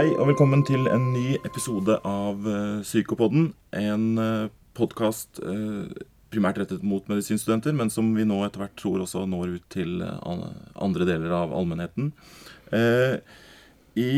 Hei og velkommen til en ny episode av uh, Psykopodden. En uh, podkast uh, primært rettet mot medisinstudenter, men som vi nå etter hvert tror også når ut til andre deler av allmennheten. I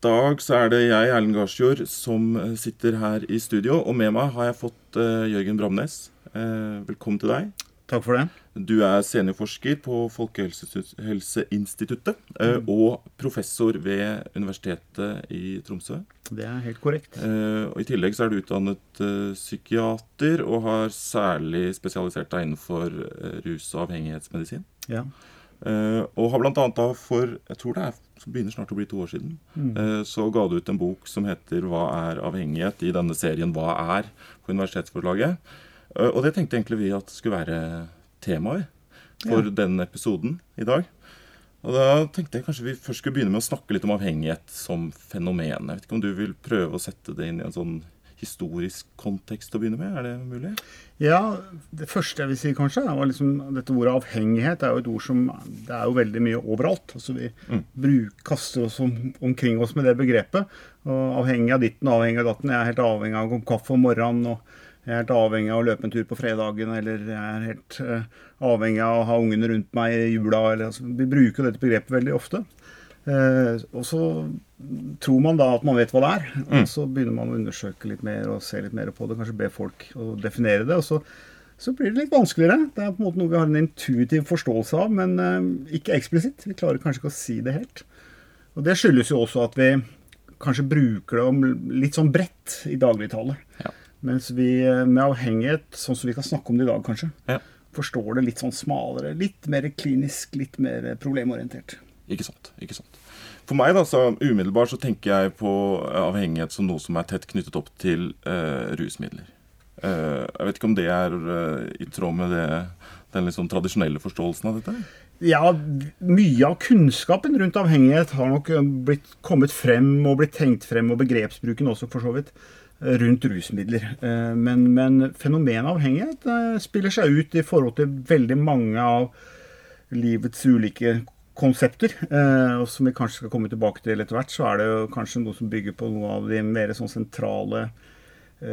dag så er det jeg, Erlend Garsjord, som sitter her i studio. Og med meg har jeg fått Jørgen Bramnes. velkommen til deg. Takk for det. Du er seniorforsker på Folkehelseinstituttet mm. og professor ved Universitetet i Tromsø. Det er helt korrekt. Eh, og I tillegg så er du utdannet eh, psykiater og har særlig spesialisert deg innenfor rus- og avhengighetsmedisin. Ja. Og har blant annet da for jeg tror det er, begynner snart å bli to år siden, mm. så ga du ut en bok som heter 'Hva er avhengighet?' i denne serien 'Hva er?' på universitetsforlaget. Eh, og det tenkte egentlig vi at skulle være temaet for ja. denne episoden i dag. Og da tenkte jeg kanskje vi først skulle begynne med å snakke litt om avhengighet som fenomen. Jeg vet ikke om du vil prøve å sette det inn i en sånn historisk kontekst å begynne med? Er det mulig? Ja, det første jeg vil si kanskje, var liksom dette ordet avhengighet er jo et ord som Det er jo veldig mye overalt. Altså Vi mm. bruk, kaster oss om, omkring oss med det begrepet. Og avhengig av ditten avhengig av datten. Jeg er helt avhengig av å komme kaffe om morgenen. og jeg er helt avhengig av å løpe en tur på fredagen, eller jeg er helt uh, avhengig av å ha ungene rundt meg i jula. Eller, altså, vi bruker dette begrepet veldig ofte. Uh, og så tror man da at man vet hva det er. Mm. Og så begynner man å undersøke litt mer og se litt mer på det. Kanskje be folk å definere det. og så, så blir det litt vanskeligere. Det er på en måte noe vi har en intuitiv forståelse av, men uh, ikke eksplisitt. Vi klarer kanskje ikke å si det helt. Og det skyldes jo også at vi kanskje bruker det litt sånn bredt i dagligtale. Ja. Mens vi eh, med avhengighet, sånn som vi kan snakke om det i dag, kanskje, ja. forstår det litt sånn smalere. Litt mer klinisk, litt mer problemorientert. Ikke sant. ikke sant. For meg da, så umiddelbart så tenker jeg på eh, avhengighet som noe som er tett knyttet opp til uh, rusmidler. Uh, jeg vet ikke om det er uh, i tråd med det, den liksom tradisjonelle forståelsen av dette? Ja, mye av kunnskapen rundt avhengighet har nok blitt kommet frem og blitt tenkt frem, og begrepsbruken også, for så vidt rundt rusmidler. Eh, men, men fenomenet avhengighet eh, spiller seg ut i forhold til veldig mange av livets ulike konsepter. Eh, og som vi kanskje skal komme tilbake til etter hvert, så er det kanskje noe som bygger på noe av de mer sånn sentrale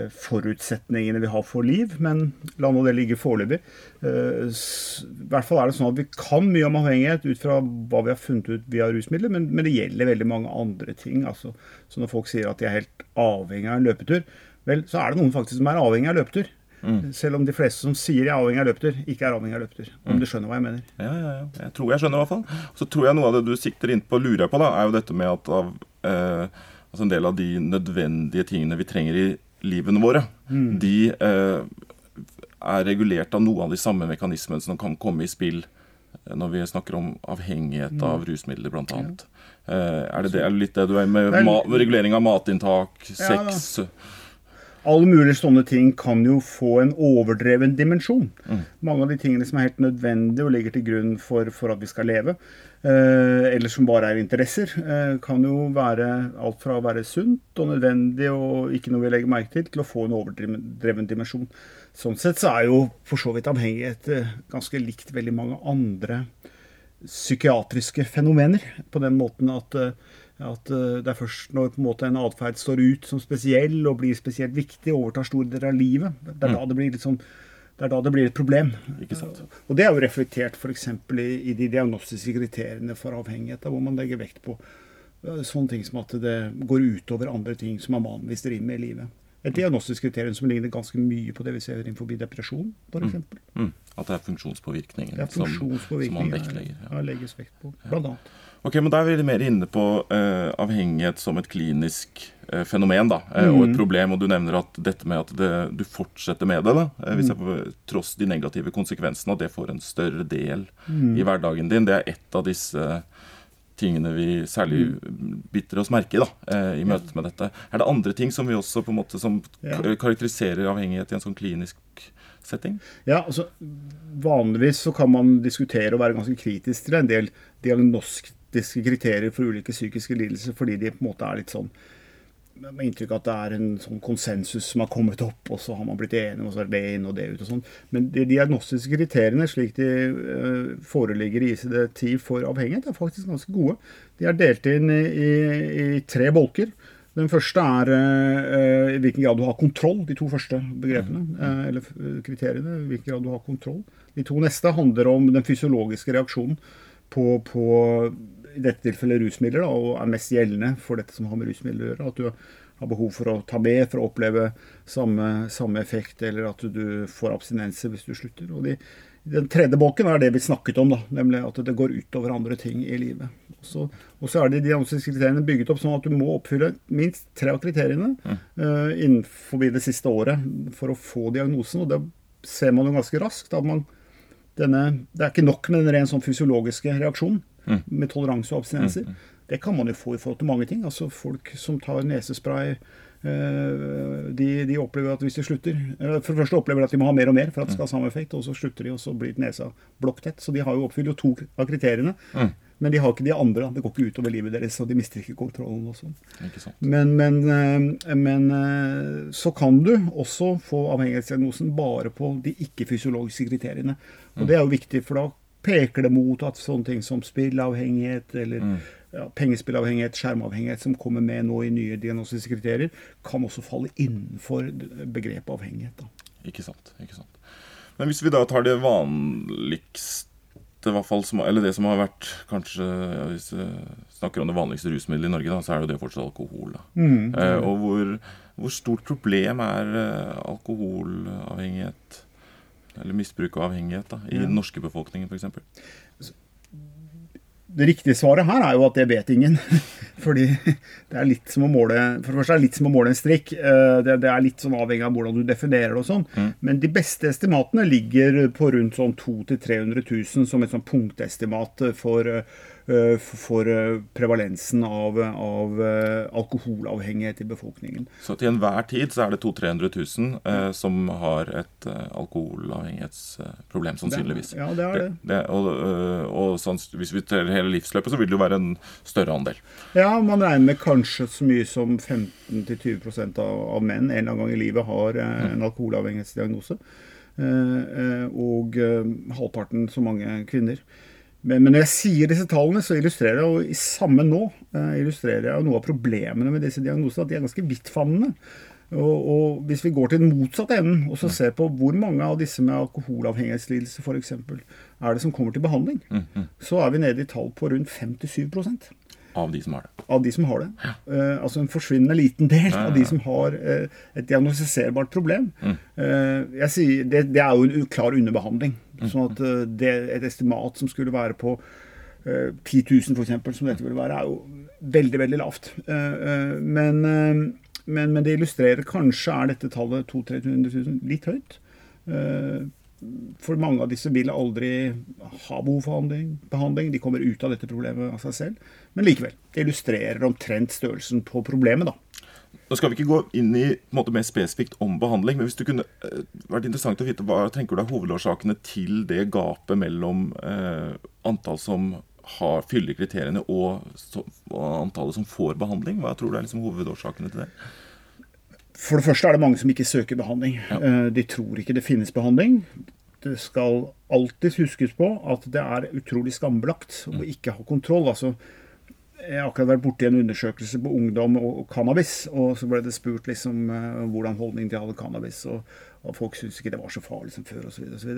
forutsetningene vi har for liv, men la nå det ligge foreløpig. Eh, I hvert fall er det sånn at Vi kan mye om avhengighet ut fra hva vi har funnet ut via rusmidler, men, men det gjelder veldig mange andre ting. Altså, så Når folk sier at de er helt avhengig av en løpetur, vel, så er det noen faktisk som er avhengig av løpetur. Mm. Selv om de fleste som sier de er avhengig av løpetur, ikke er avhengig av løpetur. Om mm. du skjønner hva jeg mener. Ja, ja, ja. Jeg tror jeg skjønner i hvert fall. Så tror jeg noe av det du sikter inn på, lurer jeg på, da, er jo dette med at av, eh, altså en del av de nødvendige tingene vi trenger i livene våre, mm. de eh, er regulert av noen av de samme mekanismene som kan komme i spill eh, når vi snakker om avhengighet mm. av rusmidler, bl.a. Ja. Eh, er, det det, er det litt det du er med ma regulering av matinntak, sex ja, alle mulige sånne ting kan jo få en overdreven dimensjon. Mm. Mange av de tingene som er helt nødvendige og ligger til grunn for, for at vi skal leve, eller som bare er interesser, eh, kan jo være alt fra å være sunt og nødvendig og ikke noe vi legger merke til, til å få en overdreven dimensjon. Sånn sett så er jo for så vidt avhengighet eh, ganske likt veldig mange andre psykiatriske fenomener, på den måten at eh, at eh, det er først når på en måte en atferd står ut som spesiell og blir spesielt viktig, overtar store deler av livet, det er, mm. da, det blir liksom, det er da det blir et problem. Og det er jo reflektert f.eks. I, i de diagnostiske kriteriene for avhengighet, hvor man legger vekt på eh, sånne ting som at det går utover andre ting som man vanligvis driver med i livet. Et diagnostisk kriterium som ligner ganske mye på det vi ser innenfor depresjon, f.eks. Mm. Mm. At det er funksjonspåvirkninger, funksjonspåvirkningen som, som, man vektlegger. Ja. ja, legges vekt på, blant annet. Ok, men Da er vi mer inne på uh, avhengighet som et klinisk uh, fenomen da, uh, mm. og et problem. og Du nevner at dette med at det, du fortsetter med det, da, hvis jeg, mm. tross de negative konsekvensene, at det får en større del mm. i hverdagen din. Det er ett av disse tingene vi særlig mm. biter oss merke i da, i møte med dette. Er det andre ting som vi også på en måte som ja. karakteriserer avhengighet i en sånn klinisk setting? Ja, altså Vanligvis så kan man diskutere og være ganske kritisk til en del diagnostiske kriterier for ulike psykiske lidelser, fordi de på en måte er litt sånn med inntrykk av at det er en sånn konsensus som har kommet opp, og så har man blitt enige, og så er det inn og det ut og sånn. Men de diagnostiske kriteriene, slik de uh, foreligger i ICD-10 for avhengighet, er faktisk ganske gode. De er delt inn i, i, i tre bolker. Den første er uh, i hvilken grad du har kontroll, de to første begrepene, uh, eller kriteriene. i hvilken grad du har kontroll. De to neste handler om den fysiologiske reaksjonen på, på i dette tilfellet rusmidler, da, og er mest gjeldende for dette som har med rusmidler å gjøre. At du har behov for å ta med for å oppleve samme, samme effekt, eller at du får abstinenser hvis du slutter. Og de, den tredje bolken er det vi snakket om, da, nemlig at det går utover andre ting i livet. Og så er de diagnostiske kriteriene bygget opp sånn at du må oppfylle minst tre av kriteriene mm. uh, innenfor det siste året for å få diagnosen. Og det ser man jo ganske raskt. at man denne, Det er ikke nok med den rent sånn fysiologiske reaksjonen mm. med toleranse og abstinenser. Mm, mm. Det kan man jo få i forhold til mange ting. Altså Folk som tar nesespray, eh, de, de, opplever at hvis de slutter For det første opplever de at de må ha mer og mer for at det skal ha samme effekt, og så slutter de, og så blir nesa blokktett. Så de har jo oppfylt jo to av kriteriene. Mm. Men de har ikke de andre. Det går ikke utover livet deres, og de mister ikke kontrollen. og sånn. Men, men, eh, men, eh, så kan du også få avhengighetsdiagnosen bare på de ikke-fysiologiske kriteriene. Og mm. det er jo viktig, for da peker det mot at sånne ting som spillavhengighet eller mm. ja, pengespillavhengighet, skjermavhengighet, som kommer med nå i nye diagnostiske kriterier, kan også falle innenfor begrepet avhengighet. Da. Ikke sant. ikke sant. Men hvis vi da tar det vanligste, fall, som, eller det som har vært kanskje Hvis vi snakker om det vanligste rusmiddelet i Norge, da, så er det jo det fortsatt alkohol. Mm. Eh, og hvor, hvor, stort problem er eh, alkoholavhengighet? Eller misbruk og avhengighet da, i ja. den norske befolkningen f.eks.? Det riktige svaret her er jo at det vet ingen. Fordi det er litt som å måle For det første er det litt som å måle en strikk. Eh, det, det er litt sånn avhengig av hvordan du definerer det og sånn. Mm. Men de beste estimatene ligger på rundt sånn 200 000-300 000 som et sånn punktestimat for Eh, for eh, prevalensen av, av, eh, alkoholavhengighet i befolkningen. Så til enhver tid så er det 200 000-300 000 eh, som har et eh, alkoholavhengighetsproblem, sannsynligvis. Det, ja, det er det. det, det og, og sånn, hvis vi teller hele livsløpet, så vil det jo være en større andel. Ja, man regner med kanskje så mye som 15-20 av, av menn en eller annen gang i livet har en mm. alkoholavhengighetsdiagnose. og halvparten så mange kvinner. Men, men, når jeg sier disse tallene, så illustrerer jeg jo i samme nå eh, illustrerer jeg jo noe av problemene med disse diagnosene. At de er ganske vidtfavnende. Og, og, hvis vi går til den motsatte enden og så ser på hvor mange av disse med alkoholavhengighetslidelse f.eks. er det som kommer til behandling, mm, mm. så er vi nede i tall på rundt 5-7 av de som har det. Av de som har det. Ja. Uh, altså en forsvinnende liten del ja, ja, av de som har uh, et diagnostiserbart problem. Mm. Uh, jeg sier, det, det, er jo en klar underbehandling. Mm. Sånn at det, et estimat som skulle være på 10 000 f.eks., som dette ville være, er jo veldig, veldig lavt. Men, men, men, det illustrerer kanskje er dette tallet 200 000-300 000 litt høyt for mange av disse vil aldri ha behov for behandling. De kommer ut av dette problemet av seg selv. Men likevel, det illustrerer omtrent størrelsen på problemet, da. Nå skal vi ikke gå inn i måte, mer spesifikt om behandling, men hvis det kunne eh, vært interessant å vite hva tenker du er hovedårsakene til det gapet mellom eh, antall som har, fyller kriteriene, og, så, og, antallet som får behandling? Hva tror du er liksom hovedårsakene til det? For det første er det mange som ikke søker behandling. Ja. Eh, de tror ikke det finnes behandling. Det skal alltid huskes på at det er utrolig skambelagt å mm. ikke ha kontroll. altså jeg har akkurat vært borti en undersøkelse på ungdom og, cannabis. Og så ble det spurt liksom uh, hvordan holdning de hadde cannabis. Og, og folk syntes ikke det var så farlig som før osv.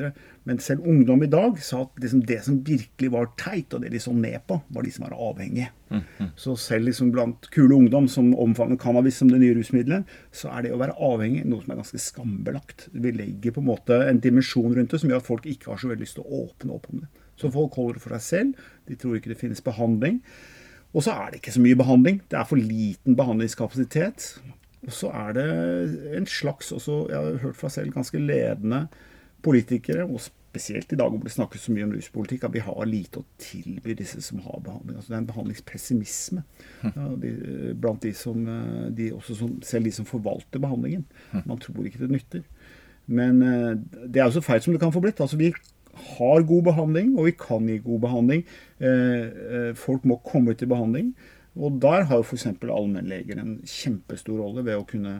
Men selv ungdom i dag sa at liksom det som virkelig var teit, og det de så ned på, var de som var avhengige. Mm, mm. Så selv liksom blant kule ungdom som omfavner cannabis som det nye rusmiddelet, så er det å være avhengig noe som er ganske skambelagt. Vi legger på en måte en dimensjon rundt det som gjør at folk ikke har så veldig lyst til å åpne opp om det. Så folk holder det for seg selv. De tror ikke det finnes behandling. Og så er det ikke så mye behandling. Det er for liten behandlingskapasitet. Og så er det en slags også, Jeg har hørt fra selv ganske ledende politikere, og spesielt i dag hvor det snakkes så mye om ruspolitikk, at vi har lite å tilby disse som har behandling. Altså Det er en behandlingspessimisme ja, de, blant de som, de som, Selv de som forvalter behandlingen. Man tror ikke det nytter. Men eh, det er jo så feil som det kan få blitt. Altså Vi har god behandling, og vi kan gi god behandling. Eh, eh, folk må komme til behandling. Og der har jo f.eks. allmennleger en kjempestor rolle ved å kunne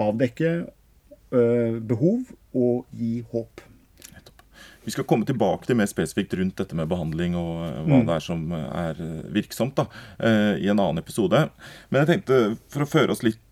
avdekke øh, behov og gi håp. Vi skal komme tilbake til mer spesifikt rundt dette med behandling og eh, hva mm. det er som er virksomt, da, i en annen episode. Men jeg tenkte, for å føre oss litt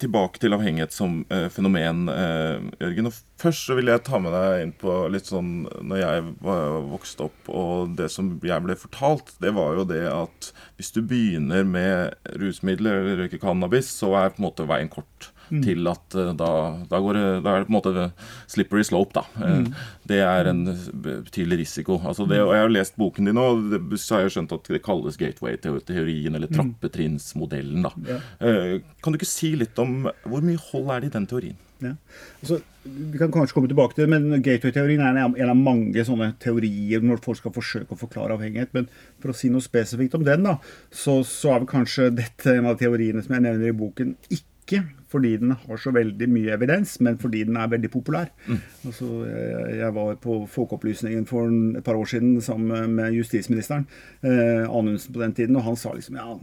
tilbake til avhengighet som eh, fenomen, eh, Jørgen. Og først så vil jeg ta med deg inn på litt sånn Når jeg var vokst opp, og det som jeg ble fortalt, det var jo det at hvis du begynner med rusmidler eller røyker cannabis, så er på en måte veien kort. Mm. til at uh, da, da, det, da, er det på en måte slippery slope, da. Eh, mm. Det er en betydelig risiko. Altså det, og Jeg har lest boken din, og det, så har jeg skjønt at det kalles gateway-teorien, eller mm. trappetrinnsmodellen. da. Ja. Uh, kan du ikke si litt om hvor mye hold er det i den teorien? Ja. Altså, vi kan kanskje komme tilbake til det, men Gateway-teorien er en av mange sånne teorier når folk skal forsøke å forklare avhengighet. Men for å si noe spesifikt om den, da, så, så er vel kanskje dette en av teoriene som jeg nevner i boken, ikke fordi den har så veldig mye evidens, men fordi den er veldig populær. Mm. Altså, jeg, jeg, var på Folkeopplysningen for et par år siden sammen med justisministeren, eh, Anundsen på den tiden, og han sa liksom ja,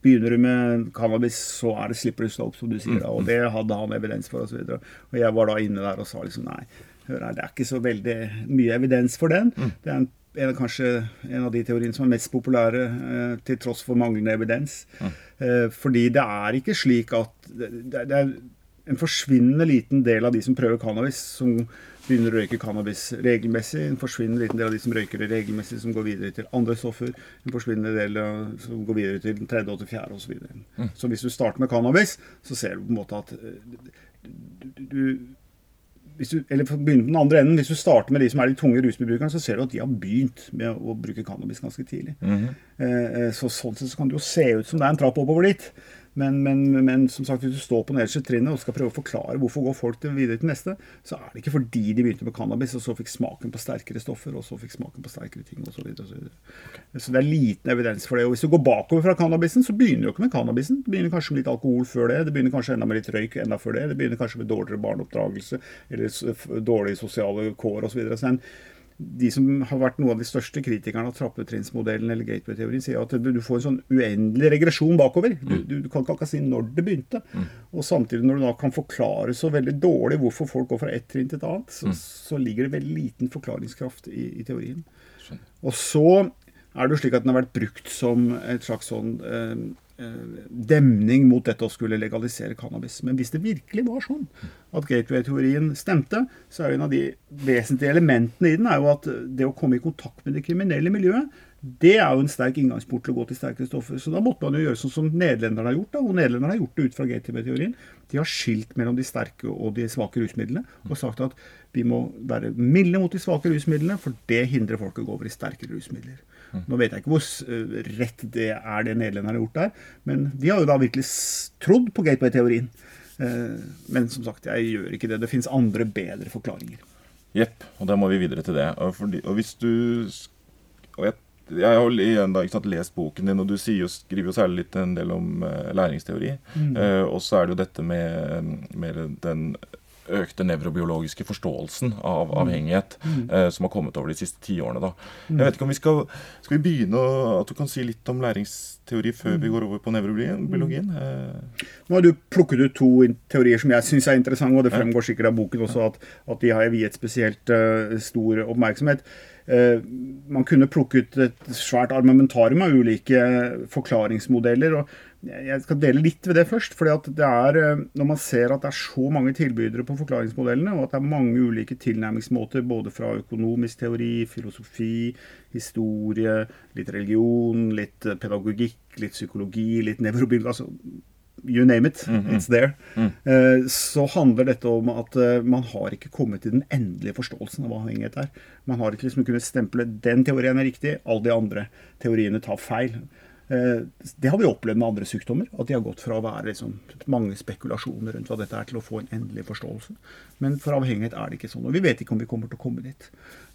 Begynner du med cannabis, så er det slipper du slope, som du sier. da, Og mm. det hadde han evidens for, osv. Og, så og jeg var da inne der og sa liksom nei, hør her, det er ikke så veldig mye evidens for den. Mm. Det er en en, kanskje en av de teoriene som er mest populære, eh, til tross for manglende evidens. Mm. Eh, fordi det er ikke slik at det, er en forsvinnende liten del av de som prøver cannabis, som begynner å røyke cannabis regelmessig. En forsvinnende liten del av de som røyker det regelmessig, som går videre til andre stoffer. En forsvinnende del som går videre til den tredje og til fjerde osv. Så, videre. mm. så hvis du starter med cannabis, så ser du på en måte at eh, du, du hvis du, eller begynne på den andre enden, hvis du starter med de som er de tunge rusmisbrukerne, så ser du at de har begynt med å bruke cannabis ganske tidlig. Mm -hmm. så Sånn sett så kan det jo se ut som det er en trapp oppover dit. Men, men, men, som sagt, hvis du står på nederste trinnet og skal prøve å forklare hvorfor går folk videre til neste, så er det ikke fordi de begynte med cannabis og så fikk smaken på sterkere stoffer og så fikk smaken på sterkere ting osv. Så, videre, og så, okay. så det er liten evidens for det. Og hvis du går bakover fra cannabisen, så begynner du ikke med cannabisen. Det begynner kanskje med litt alkohol før det. Det begynner kanskje enda med litt røyk enda før det. Det begynner kanskje med dårligere barneoppdragelse eller dårlige sosiale kår osv. De som har vært noen av de største kritikerne av trappetrinnsmodellen eller gateway-teorien, sier at du får en sånn uendelig regresjon bakover. Du, mm. du, du kan ikke si når det begynte. Mm. Og samtidig, når du da kan forklare så veldig dårlig hvorfor folk går fra ett trinn til et annet, så, mm. så ligger det veldig liten forklaringskraft i, i teorien. Og så er det jo slik at den har vært brukt som et slags sånn Eh, demning mot dette å skulle legalisere cannabis. Men hvis det virkelig var sånn at gateway-teorien stemte, så er jo en av de vesentlige elementene i den er jo at det å komme i kontakt med det kriminelle miljøet, det er jo en sterk inngangsport til å gå til sterkere stoffer. Så da måtte man jo gjøre sånn som nederlenderne har gjort. da, Og nederlenderne har gjort det ut fra gateway-teorien. De har skilt mellom de sterke og de svake rusmidlene og sagt at vi må være milde mot de svake rusmidlene, for det hindrer folk å gå over i sterkere rusmidler. Nå vet jeg ikke hvor rett det er det nederlenderne har gjort der, men de har jo da virkelig trodd på gateway-teorien. Eh, men som sagt, jeg gjør ikke det. Det fins andre, bedre forklaringer. Jepp, og da må vi videre til det. Og, fordi, og hvis du og jeg, jeg har igjen da, ikke sant, lest boken din, og du jo, skriver jo særlig litt en del om uh, læringsteori. Mm. Uh, og så er det jo dette med, med den økte nevrobiologiske forståelsen av mm. avhengighet mm. eh, som har kommet over de siste ti årene. Mm. Jeg vet ikke om vi skal, skal vi begynne at du kan si litt om læringsteori før vi mm. går over på nevrobiologien? Eh. Nå har du plukket ut to teorier som jeg syns er interessante, og det fremgår sikkert av boken også at, at de har viet spesielt uh, stor oppmerksomhet. Uh, man kunne plukket et svært armamentarium av ulike forklaringsmodeller. og jeg skal dele litt ved det først. fordi at det er, eh, Når man ser at det er så mange tilbydere på forklaringsmodellene, og at det er mange ulike tilnærmingsmåter både fra økonomisk teori, filosofi, historie, litt religion, litt eh, pedagogikk, litt psykologi, litt nevrobiologi altså, You name it. Mm -hmm. It's there. Mm. Eh, så handler dette om at man har ikke kommet til den endelige forståelsen av hva avhengighet er. Man har ikke liksom kunnet stemple den teorien er riktig, alle de andre teoriene tar feil. Eh, det har vi opplevd med andre sykdommer. At de har gått fra å være liksom, mange spekulasjoner rundt hva dette er, til å få en endelig forståelse. Men for avhengighet er det ikke sånn. Og vi vet ikke om vi kommer til å komme dit.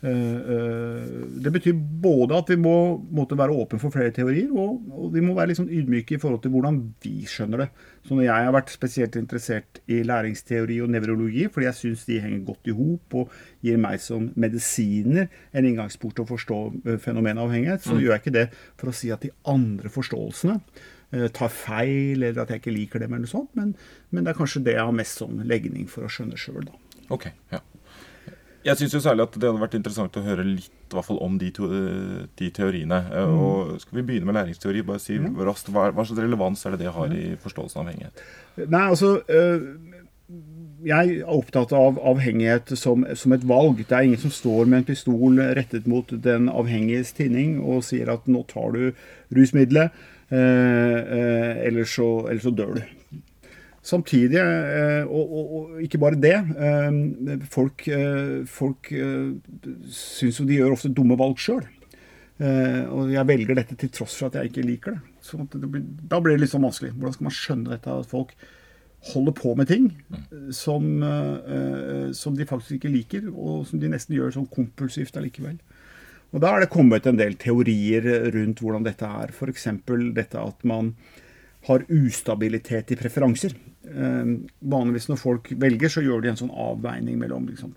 Eh, eh, det betyr både at vi må måtte være åpne for flere teorier, og vi må være litt sånn ydmyke i forhold til hvordan vi skjønner det. Så når jeg har vært spesielt interessert i læringsteori og nevrologi, fordi jeg syns de henger godt i hop og gir meg som medisiner en inngangsport til å forstå fenomenet avhengighet, så mm. gjør jeg ikke det for å si at de andre forståelsene. uh, tar feil, eller at jeg ikke liker dem, eller noe sånt. Men, men det er kanskje det jeg har mest sånn legning for å skjønne sjøl, da. Ok, ja. Jeg syns særlig at det hadde vært interessant å høre litt hvert fall om de, to, de teoriene. Eh, mm. Og Skal vi begynne med læringsteori? Bare si mm. raskt, hva, hva, slags relevans er det det har i forståelsen av avhengighet? Nei, altså... Øh, jeg er opptatt av avhengighet som, som, et valg. Det er ingen som står med en pistol rettet mot den avhengiges tinning og sier at 'nå tar du rusmiddelet', eh, eh, eller, så, eller, så, dør du. Samtidig, eh, og, og, og, ikke bare det eh, Folk, eh, folk syns jo de gjør ofte dumme valg sjøl. og jeg velger dette til tross for at jeg ikke liker det. Så det blir, da blir det litt sånn vanskelig. Hvordan skal man skjønne dette? at folk holder på med ting som, uh, som, de faktisk ikke liker, og som de nesten gjør sånn kompulsivt allikevel. Og Da er det kommet en del teorier rundt hvordan dette er. F.eks. dette at man har ustabilitet i preferanser. Uh, vanligvis når folk velger, så gjør de en sånn avveining mellom liksom,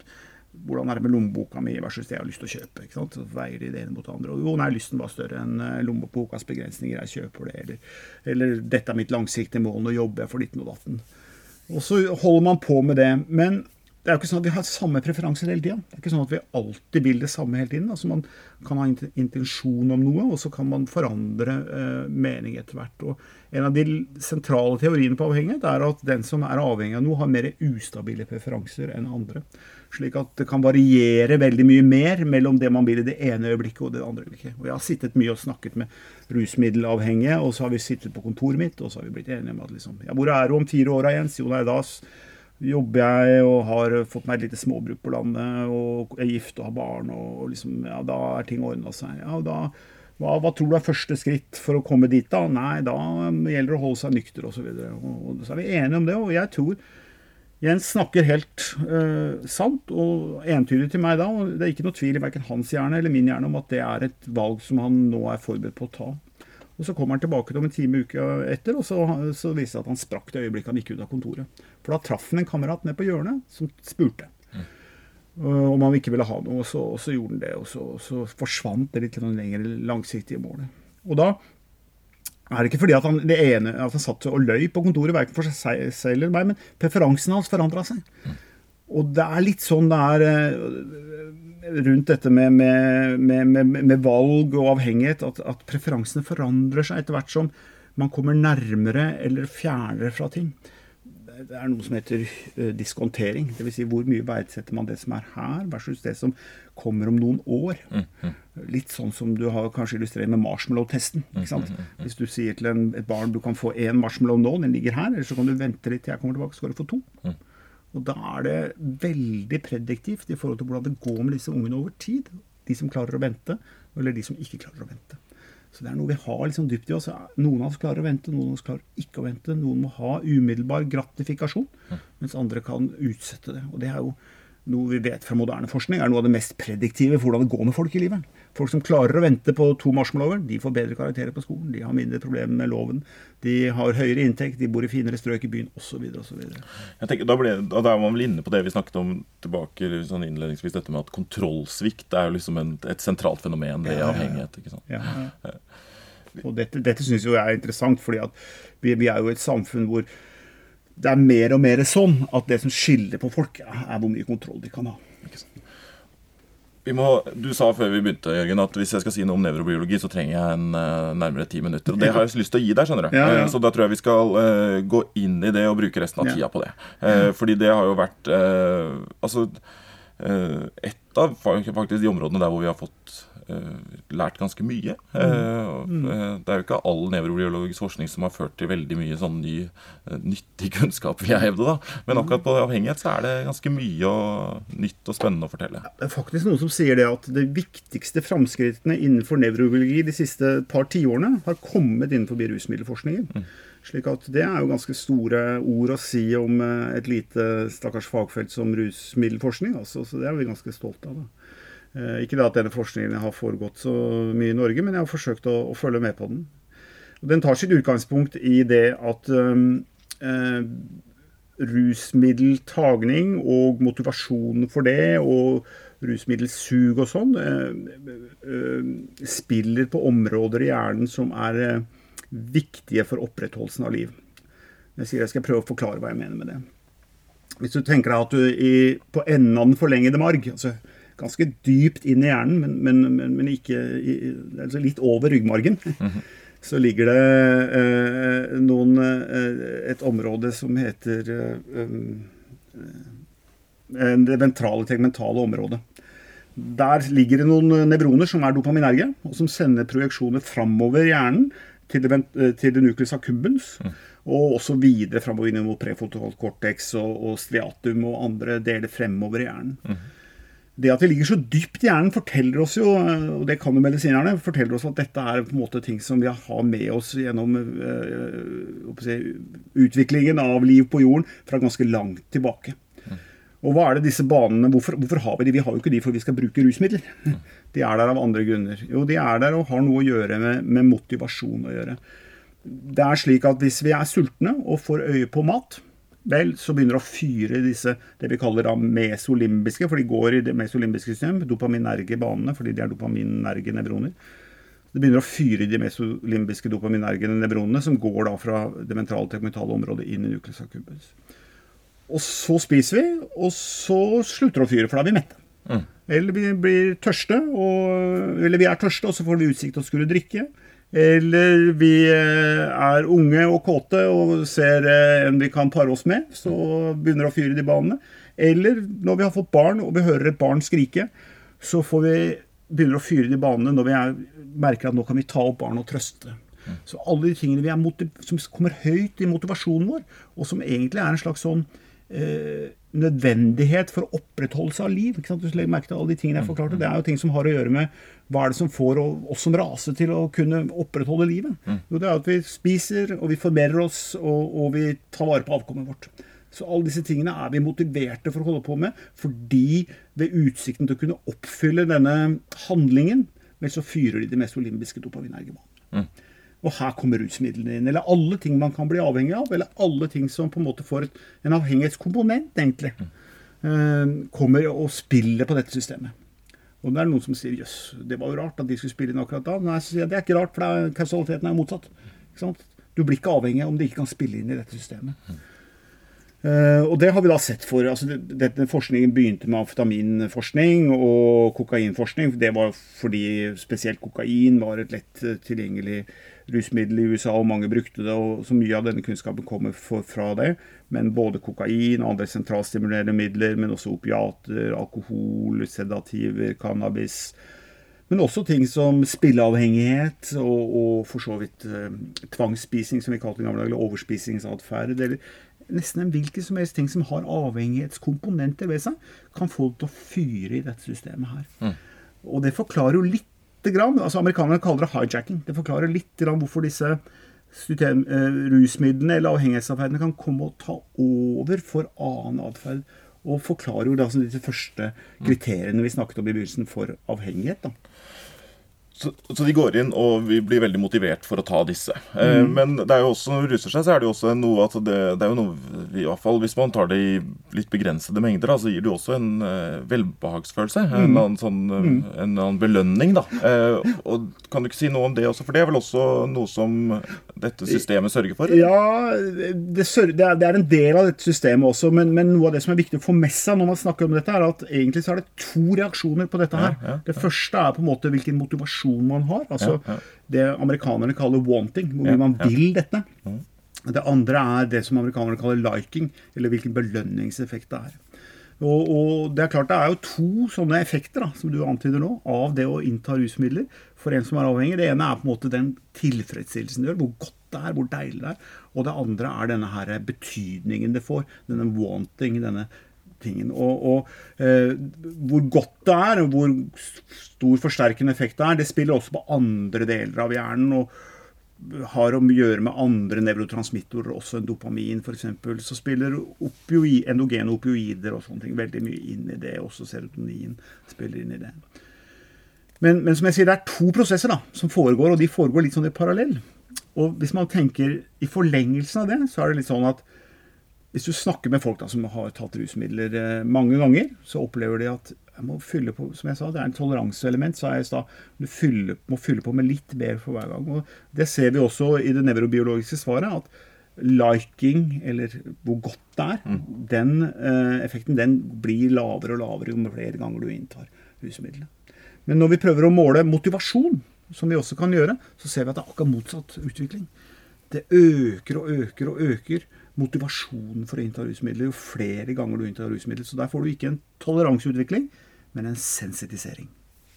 hvordan er det med lommeboka mi versus det jeg har lyst til å kjøpe. ikke sant? Så veier de det ene mot det andre. Og jo, nei, lysten var større enn eh, lommebokas begrensninger. Jeg kjøper det. Eller, eller dette er mitt langsiktige mål, nå jobber jeg for ditten og datten. Og så holder man på med det. Men det er jo ikke sånn at vi har samme preferanser hele tida. Det er ikke sånn at vi alltid vil det samme hele tiden. Altså Man kan ha intensjon om noe, og så kan man forandre eh, mening etter hvert. Og En av de sentrale teoriene på avhengighet er at den som er avhengig av noe, har mer ustabile preferanser enn andre. Slik at det kan variere veldig mye mer mellom det man vil i det ene øyeblikket og det andre øyeblikket. Og Jeg har sittet mye og snakket med rusmiddelavhengige, og så har vi sittet på kontoret mitt og så har vi blitt enige om at liksom, ja, hvor er du om fire år, Jens? Jo, nei, da jobber jeg og har fått meg et lite småbruk på landet og er gift og har barn, og liksom, ja, da er ting ordna seg. Ja, da, hva, hva, tror du er første skritt for å komme dit, da? Nei, da gjelder det å holde seg nykter, osv. Og, og, og så er vi enige om det, og jeg tror Jens snakker helt uh, sant og entydig til meg da, og det er ikke noe tvil i verken hans hjerne eller min hjerne om at det er et valg som han nå er forberedt på å ta. Og Så kommer han tilbake om en time uke etter, og så, så viser det seg at han sprakk det øyeblikket han gikk ut av kontoret. For da traff han en kamerat ned på hjørnet som spurte mm. om han ikke ville ha noe, og så, og så gjorde han det. Og så, så, forsvant det litt lenger langsiktige målet. Og da er det ikke fordi at han, ene, at han satt og løy på kontoret, verken for seg selv eller meg, men preferansen hans forandra seg. Mm. Og det er litt sånn det er eh, rundt dette med, med, med, med valg og avhengighet, at, at, preferansene forandrer seg etter hvert som man kommer nærmere eller fjernere fra ting. Det er noe som heter uh, diskontering. Dvs. Si hvor mye verdsetter man det som er her, versus det som kommer om noen år. Mm, mm. Litt sånn som du har kanskje illustrert med marshmallow-testen. ikke mm, sant? Hvis du sier til en, et barn du kan få én marshmallow nå, den ligger her, eller så kan du vente litt til jeg kommer tilbake, så skal du få to. Mm. Og da er det veldig prediktivt i forhold til hvordan det går med disse ungene over tid. De som klarer å vente, eller de som ikke klarer å vente. Så det er noe vi har liksom dypt i oss. Noen av oss klarer å vente, noen av oss klarer ikke å vente. Noen må ha umiddelbar gratifikasjon, mens andre kan utsette det. Og det er jo noe vi vet fra moderne forskning er noe av det mest prediktive for hvordan det går med folk i livet. Folk som klarer å vente på to marshmallower, de får bedre karakterer på skolen. De har mindre problemer med loven. De har høyere inntekt, de bor i finere strøk i byen osv. Da, ble, da er man vel inne på det vi snakket om tilbake sånn innledningsvis, dette med at kontrollsvikt er jo liksom en, et sentralt fenomen ved ja, avhengighet. ikke sant? Ja, ja. Og dette, dette syns jeg er interessant, fordi vi, vi er jo et samfunn hvor det er mer og mer sånn at det som skiller på folk, er hvor mye kontroll de kan ha. Må, du sa før vi begynte Jørgen, at hvis jeg skal si noe om nevrobiologi, så trenger jeg en uh, nærmere ti minutter. Og det har jeg lyst til å gi deg. skjønner du. Ja, ja. Uh, så da tror jeg vi skal uh, gå inn i det og bruke resten av tida på det. fordi det har jo vært Altså et av faktisk de områdene der hvor vi har fått lært ganske mye. Mm. Eh, mm. Eh, det er jo ikke all nevrobiologisk forskning som har ført til veldig mye sånn ny, nyttig kunnskap, vil jeg hevde. da. Men akkurat på avhengighet så er det ganske mye og nytt og spennende å fortelle. det er faktisk noen som sier det at de viktigste framskrittene innenfor nevrobiologi de siste par tiårene har kommet innenfor rusmiddelforskningen. Mm. Slik at Det er jo ganske store ord å si om et lite stakkars fagfelt som rusmiddelforskning. Altså, så Det er vi ganske stolte av. da. Eh, ikke det at denne forskningen har foregått så mye i Norge, men jeg har forsøkt å, å følge med på den. Og den tar sitt utgangspunkt i det at um, eh, rusmiddeltagning og motivasjonen for det, og rusmiddelsug og sånn, eh, eh, spiller på områder i hjernen som er eh, viktige for opprettholdelsen av liv. Jeg sier jeg skal prøve å forklare hva jeg mener med det. Hvis du tenker deg at du i, på enden av den forlengede marg, altså ganske dypt inn i hjernen, men, men, men, men ikke i, altså litt over ryggmargen, mm -hmm. så ligger det eh, noen, eh, et område som heter eh, eh, det ventrale tegmentale området. Der ligger det noen nevroner som er dopaminerge, og som sender projeksjoner framover i hjernen til det, eh, til det nucleus accumbens. Mm. Og også videre framover mot prefrontal cortex og, og, striatum og andre deler fremover i hjernen. Mm. Det at det ligger så dypt i hjernen, forteller oss jo, og det kan jo medisinerne, forteller oss at dette er på en måte ting som vi har med oss gjennom øh, si, utviklingen av liv på jorden fra ganske langt tilbake. Mm. Og hva er det disse banene, hvorfor, hvorfor, har vi de? Vi har jo ikke de for vi skal bruke rusmidler. Mm. De er der av andre grunner. Jo, de er der og har noe å gjøre med, med motivasjon å gjøre det er slik at hvis vi er sultne og får øye på mat, vel, så begynner det å fyre disse det vi kaller da mesolimbiske, for de går i det mesolimbiske system, dopaminerge banene, fordi de er dopaminerge nevroner. Det begynner å fyre i de mesolimbiske dopaminerge nevronene, som går da fra det mentale tegmentale området inn i nucleus accumbens. Og så spiser vi, og så slutter det å fyre, for da er vi mette. Mm. Eller vi blir tørste, og, eller vi er tørste, og så får vi utsikt til å skulle drikke. Eller vi eh, er unge og kåte og ser eh, en vi kan pare oss med, så begynner å fyre de banene. Eller når vi har fått barn og vi hører et barn skrike, så får vi begynner å fyre de banene når vi er, merker at nå kan vi ta opp barn og trøste. Så alle de tingene som kommer høyt i motivasjonen vår, og som egentlig er en slags sånn eh, nødvendighet for opprettholdelse av liv. Ikke sant? Du legger merke til alle de tingene jeg forklarte. Det er jo ting som har å gjøre med hva er det som får oss som rase til å kunne opprettholde livet. Mm. Jo, det er at vi spiser, og vi formerer oss, og, og vi tar vare på avkommet vårt. Så alle disse tingene er vi motiverte for å holde på med, fordi ved utsikten til å kunne oppfylle denne handlingen, vel så fyrer de det mest olympiske dopaminergebanene. Mm. Og her kommer rusmidlene inn. Eller alle ting man kan bli avhengig av. Eller alle ting som på en måte får et, en avhengighetskomponent, egentlig. Mm. kommer og spiller på dette systemet. Og det er noen som sier jøss, det var jo rart at de skulle spille inn akkurat da. Nei, så sier jeg, det er ikke rart, for er, kausaliteten er motsatt. Du blir ikke avhengig om de ikke kan spille inn i dette systemet. Mm. Uh, og det har vi da sett for altså Denne forskningen begynte med amfetaminforskning og kokainforskning. Det var fordi spesielt kokain var et lett tilgjengelig rusmiddel i USA, og mange brukte det. og Så mye av denne kunnskapen kommer for, fra det. Men både kokain og andre sentralstimulerende midler, men også opiater, alkohol, sedativer, cannabis. Men også ting som spilleavhengighet og, og for så vidt eh, tvangsspising, som vi kalte det i gamle dager, eller overspisingsatferd. Eller nesten en hvilken som helst ting som har avhengighetskomponenter ved seg, kan få det til å fyre i dette systemet her. Mm. Og det forklarer jo litt grann, altså Amerikanerne kaller det hijacking. Det forklarer litt grann hvorfor disse system, eh, rusmidlene eller avhengighetsatferdene kan komme og ta over for annen atferd. Og forklarer jo da altså de første kriteriene vi snakket om i begynnelsen for avhengighet. da. Så, så, de går inn, og vi blir veldig motivert for å ta disse. Eh, mm. men det er jo også, når det ruser seg, så er det jo også noe at det, det er jo noe i hvert fall Hvis man tar det i litt begrensede mengder, da, så gir det jo også en uh, velbehagsfølelse. Mm. En, annen sånn, uh, mm. en annen belønning, da. Uh, og Kan du ikke si noe om det også? For det er vel også noe som dette systemet sørger for? Ja, det, sørger, det, er, det er, en del av dette systemet også. Men, men, noe av det som er viktig å få med seg når man snakker om dette, er at egentlig så er det to reaksjoner på dette her. Ja, ja, det første er på en måte hvilken motivasjon motivasjon man har. Altså det amerikanerne kaller 'wanting', hvor man vil dette. Det andre er det som amerikanerne kaller 'liking', eller hvilken belønningseffekt det er. Og, og, det er klart det er jo to sånne effekter da, som du antyder nå, av det å innta rusmidler for en som er avhengig. Det ene er på en måte den tilfredsstillelsen det gjør, hvor godt det er, hvor deilig det er. Og det andre er denne her betydningen det får. Denne wanting, denne tingen. Og, og eh, hvor godt det er, og hvor stor forsterkende effekt det er, det spiller også på andre deler av hjernen. og har å gjøre med andre nevrotransmittorer, også enn dopamin f.eks. Så spiller endogene opioider og sånne ting veldig mye inn i det. Også serotonin spiller inn i det. Men, men, som jeg sier, det er to prosesser da, som foregår, og de foregår litt sånn i parallell. Og hvis man tenker i forlengelsen av det, så er det litt sånn at hvis du snakker med folk da, som har tatt rusmidler eh, mange ganger, så opplever de at jeg må fylle på, som jeg sa, Det er en toleranseelement. sa jeg i stad. Du fyller, må fylle på med litt mer for hver gang. og Det ser vi også i det nevrobiologiske svaret. at liking, eller hvor godt det er, mm. den eh, effekten den blir lavere og lavere jo flere ganger du inntar rusmidlene. Men når vi prøver å måle motivasjon, som vi også kan gjøre, så ser vi at det er akkurat motsatt utvikling. Det øker og øker og øker motivasjonen for å innta rusmidler jo flere ganger du inntar rusmidler. Så der får du ikke en toleranseutvikling, men en sensitisering.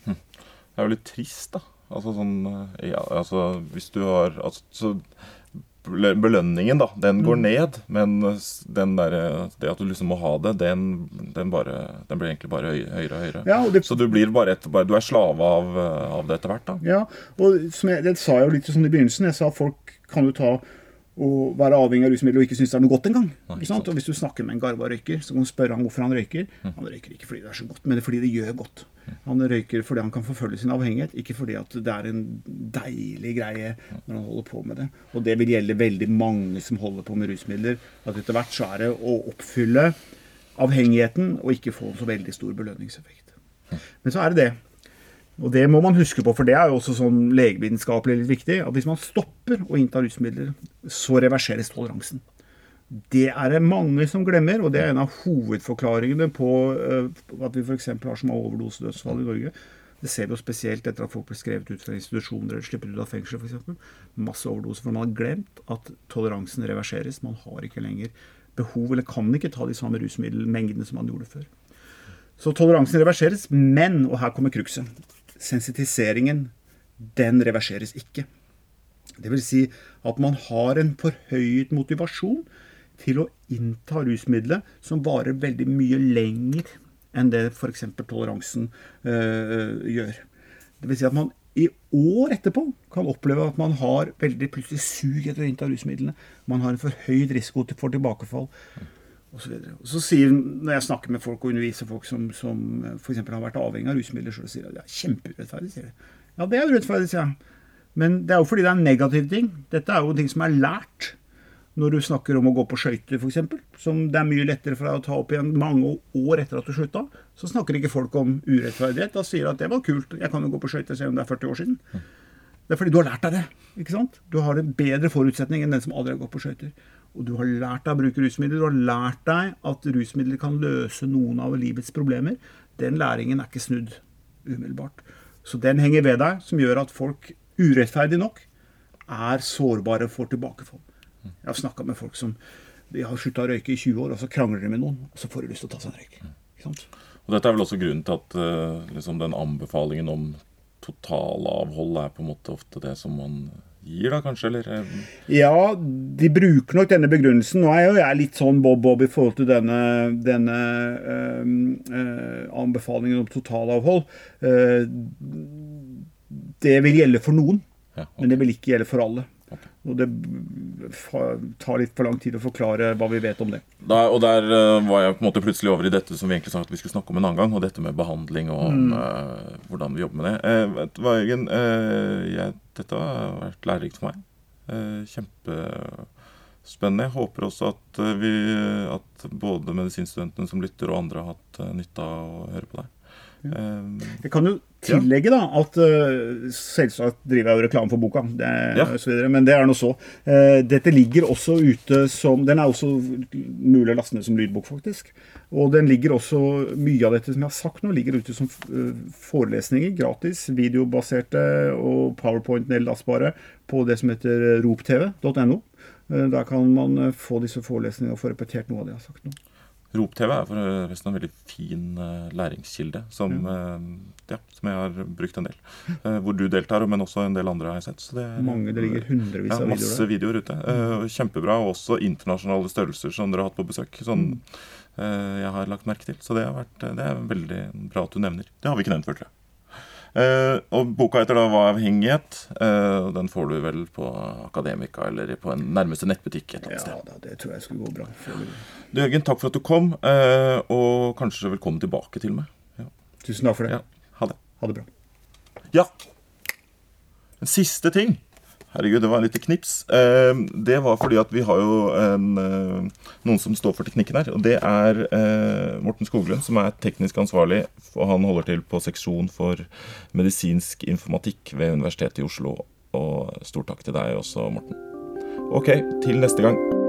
Hm. Det er jo litt trist, da. Altså sånn eh, ja, altså hvis du har altså, Belønningen, da, den går mm. ned, men den der, det at du liksom må ha det, den, den, bare, den blir egentlig bare høyere og høyere. Ja, og det, så du blir bare, et, du er slave av, av, det etter hvert, da. Ja, og jeg, det sa jeg jo litt sånn i begynnelsen. Jeg sa at folk kan jo ta å være avhengig av rusmidler og ikke synes det er noe godt engang. Og Hvis du snakker med en garva røyker, så kan du spørre ham hvorfor han røyker. Mm. Han røyker ikke fordi det er så godt, men det fordi det gjør godt. Mm. Han røyker fordi han kan forfølge sin avhengighet, ikke fordi at det er en deilig greie når han holder på med det. Og det vil gjelde veldig mange som holder på med rusmidler. At etter hvert så er det å oppfylle avhengigheten og ikke få en så veldig stor belønningseffekt. Men så er det det og det må man huske på, for det er jo også sånn legevitenskapelig litt viktig, at hvis man stopper å innta rusmidler, så reverseres toleransen. Det er det mange som glemmer, og det er en av hovedforklaringene på uh, at vi f.eks. har så mange overdosedødsfall i Norge. Det ser vi jo spesielt etter at folk blir skrevet ut fra institusjoner eller slipper ut av fengsel f.eks. Masse overdoser. For man har glemt at toleransen reverseres. Man har ikke lenger behov, eller kan ikke ta de samme rusmiddelmengdene som man gjorde før. Så toleransen reverseres, men, og her kommer krukset sensitiseringen, den reverseres ikke. Vil si at man har en forhøyet motivasjon til å innta rusmiddelet som varer veldig mye lenger enn det f.eks. toleransen øh, gjør. Vil si at man i år etterpå kan oppleve at man har veldig plutselig sug etter å innta rusmidlene. Man har en forhøyd risiko for tilbakefall og så, og så sier, Når jeg snakker med folk og underviser folk som, som f.eks. har vært avhengig av rusmidler, så sier de at det er kjempeurettferdig. sier de. Ja, det er urettferdig, sier jeg. Men det er jo fordi det er en negativ ting. Dette er jo ting som er lært. Når du snakker om å gå på skøyter, f.eks., som det er mye lettere for deg å ta opp igjen mange år etter at du slutta, så snakker ikke folk om urettferdighet. Da sier de at det var kult, jeg kan jo gå på skøyter selv om det er 40 år siden. Det er fordi du har lært deg det. ikke sant? Du har en bedre forutsetning enn den som aldri har gått på skøyter og du har lært deg å bruke rusmidler, du har lært deg at rusmidler kan løse noen av livets problemer, den læringen er ikke snudd umiddelbart. Så den henger ved deg, som gjør at folk urettferdig nok er sårbare for tilbakefall. Jeg har snakka med folk som de har slutta å røyke i 20 år, og så krangler de med noen, og så får de lyst til å ta seg en røyk. Og Dette er vel også grunnen til at uh, liksom den anbefalingen om totalavhold er på en måte ofte det som man gir, da kanskje? Eller? Eh, ja, de bruker nok denne begrunnelsen. Nå er jo jeg litt sånn bob-bob i forhold til denne, denne øh, øh, anbefalingen om totalavhold. Uh, det vil gjelde for noen, ja, okay. men det vil ikke gjelde for alle. Og det tar litt for lang tid å forklare hva vi vet om det. Da, og der uh, var jeg på en måte plutselig over i dette som vi egentlig sa at vi skulle snakke om en annen gang. Og dette med behandling og mm. uh, hvordan vi jobber med det. Uh, vet du hva, Jørgen? Dette har vært lærerikt for meg. kjempespennende. Jeg håper også at, vi, at både medisinstudentene som lytter, og andre har hatt nytte av å høre på deg. Jeg kan jo tillegge da, at uh, selvsagt driver jeg jo reklame for boka, det, ja. videre, men det er nå så. Uh, dette ligger også ute som Den er også mulig å laste ned som lydbok, faktisk. Og den ligger også, mye av dette som jeg har sagt nå, ligger ute som uh, forelesninger, gratis, videobaserte og powerpoint-nedlastbare på det som heter roptv.no. Der kan man få disse forelesningene og få repetert noe av det jeg har sagt nå. Rop-TV er forresten en veldig fin uh, læringskilde som, uh, ja, som, jeg har brukt en del. Uh, hvor du deltar, men også en del andre har jeg sett. Det Mange, det ligger hundrevis av videoer der. Masse videoer ute. kjempebra. Og også internasjonale størrelser som dere har hatt på besøk. Sånn jeg har lagt merke til. Så det, har vært, det er veldig bra at du nevner. Det har vi ikke nevnt før, tror jeg. Uh, og Boka heter da 'Hva er avhengighet?' Uh, den får du vel på Akademika eller på en nærmeste nettbutikk et eller annet sted. Ja, da, det tror jeg skulle gå bra. Du, Jørgen, takk for at du kom, uh, og kanskje velkommen tilbake til meg. Ja. Tusen takk for det. Ja, ha det. Ha det bra. Ja. En siste ting. Herregud, det var en lite knips. Eh, det var fordi at vi har jo en, eh, noen som står for teknikken her. Og det er eh, Morten Skoglund, som er teknisk ansvarlig. Og han holder til på seksjon for medisinsk informatikk ved Universitetet i Oslo. Og stor takk til deg også, Morten. Ok, til neste gang.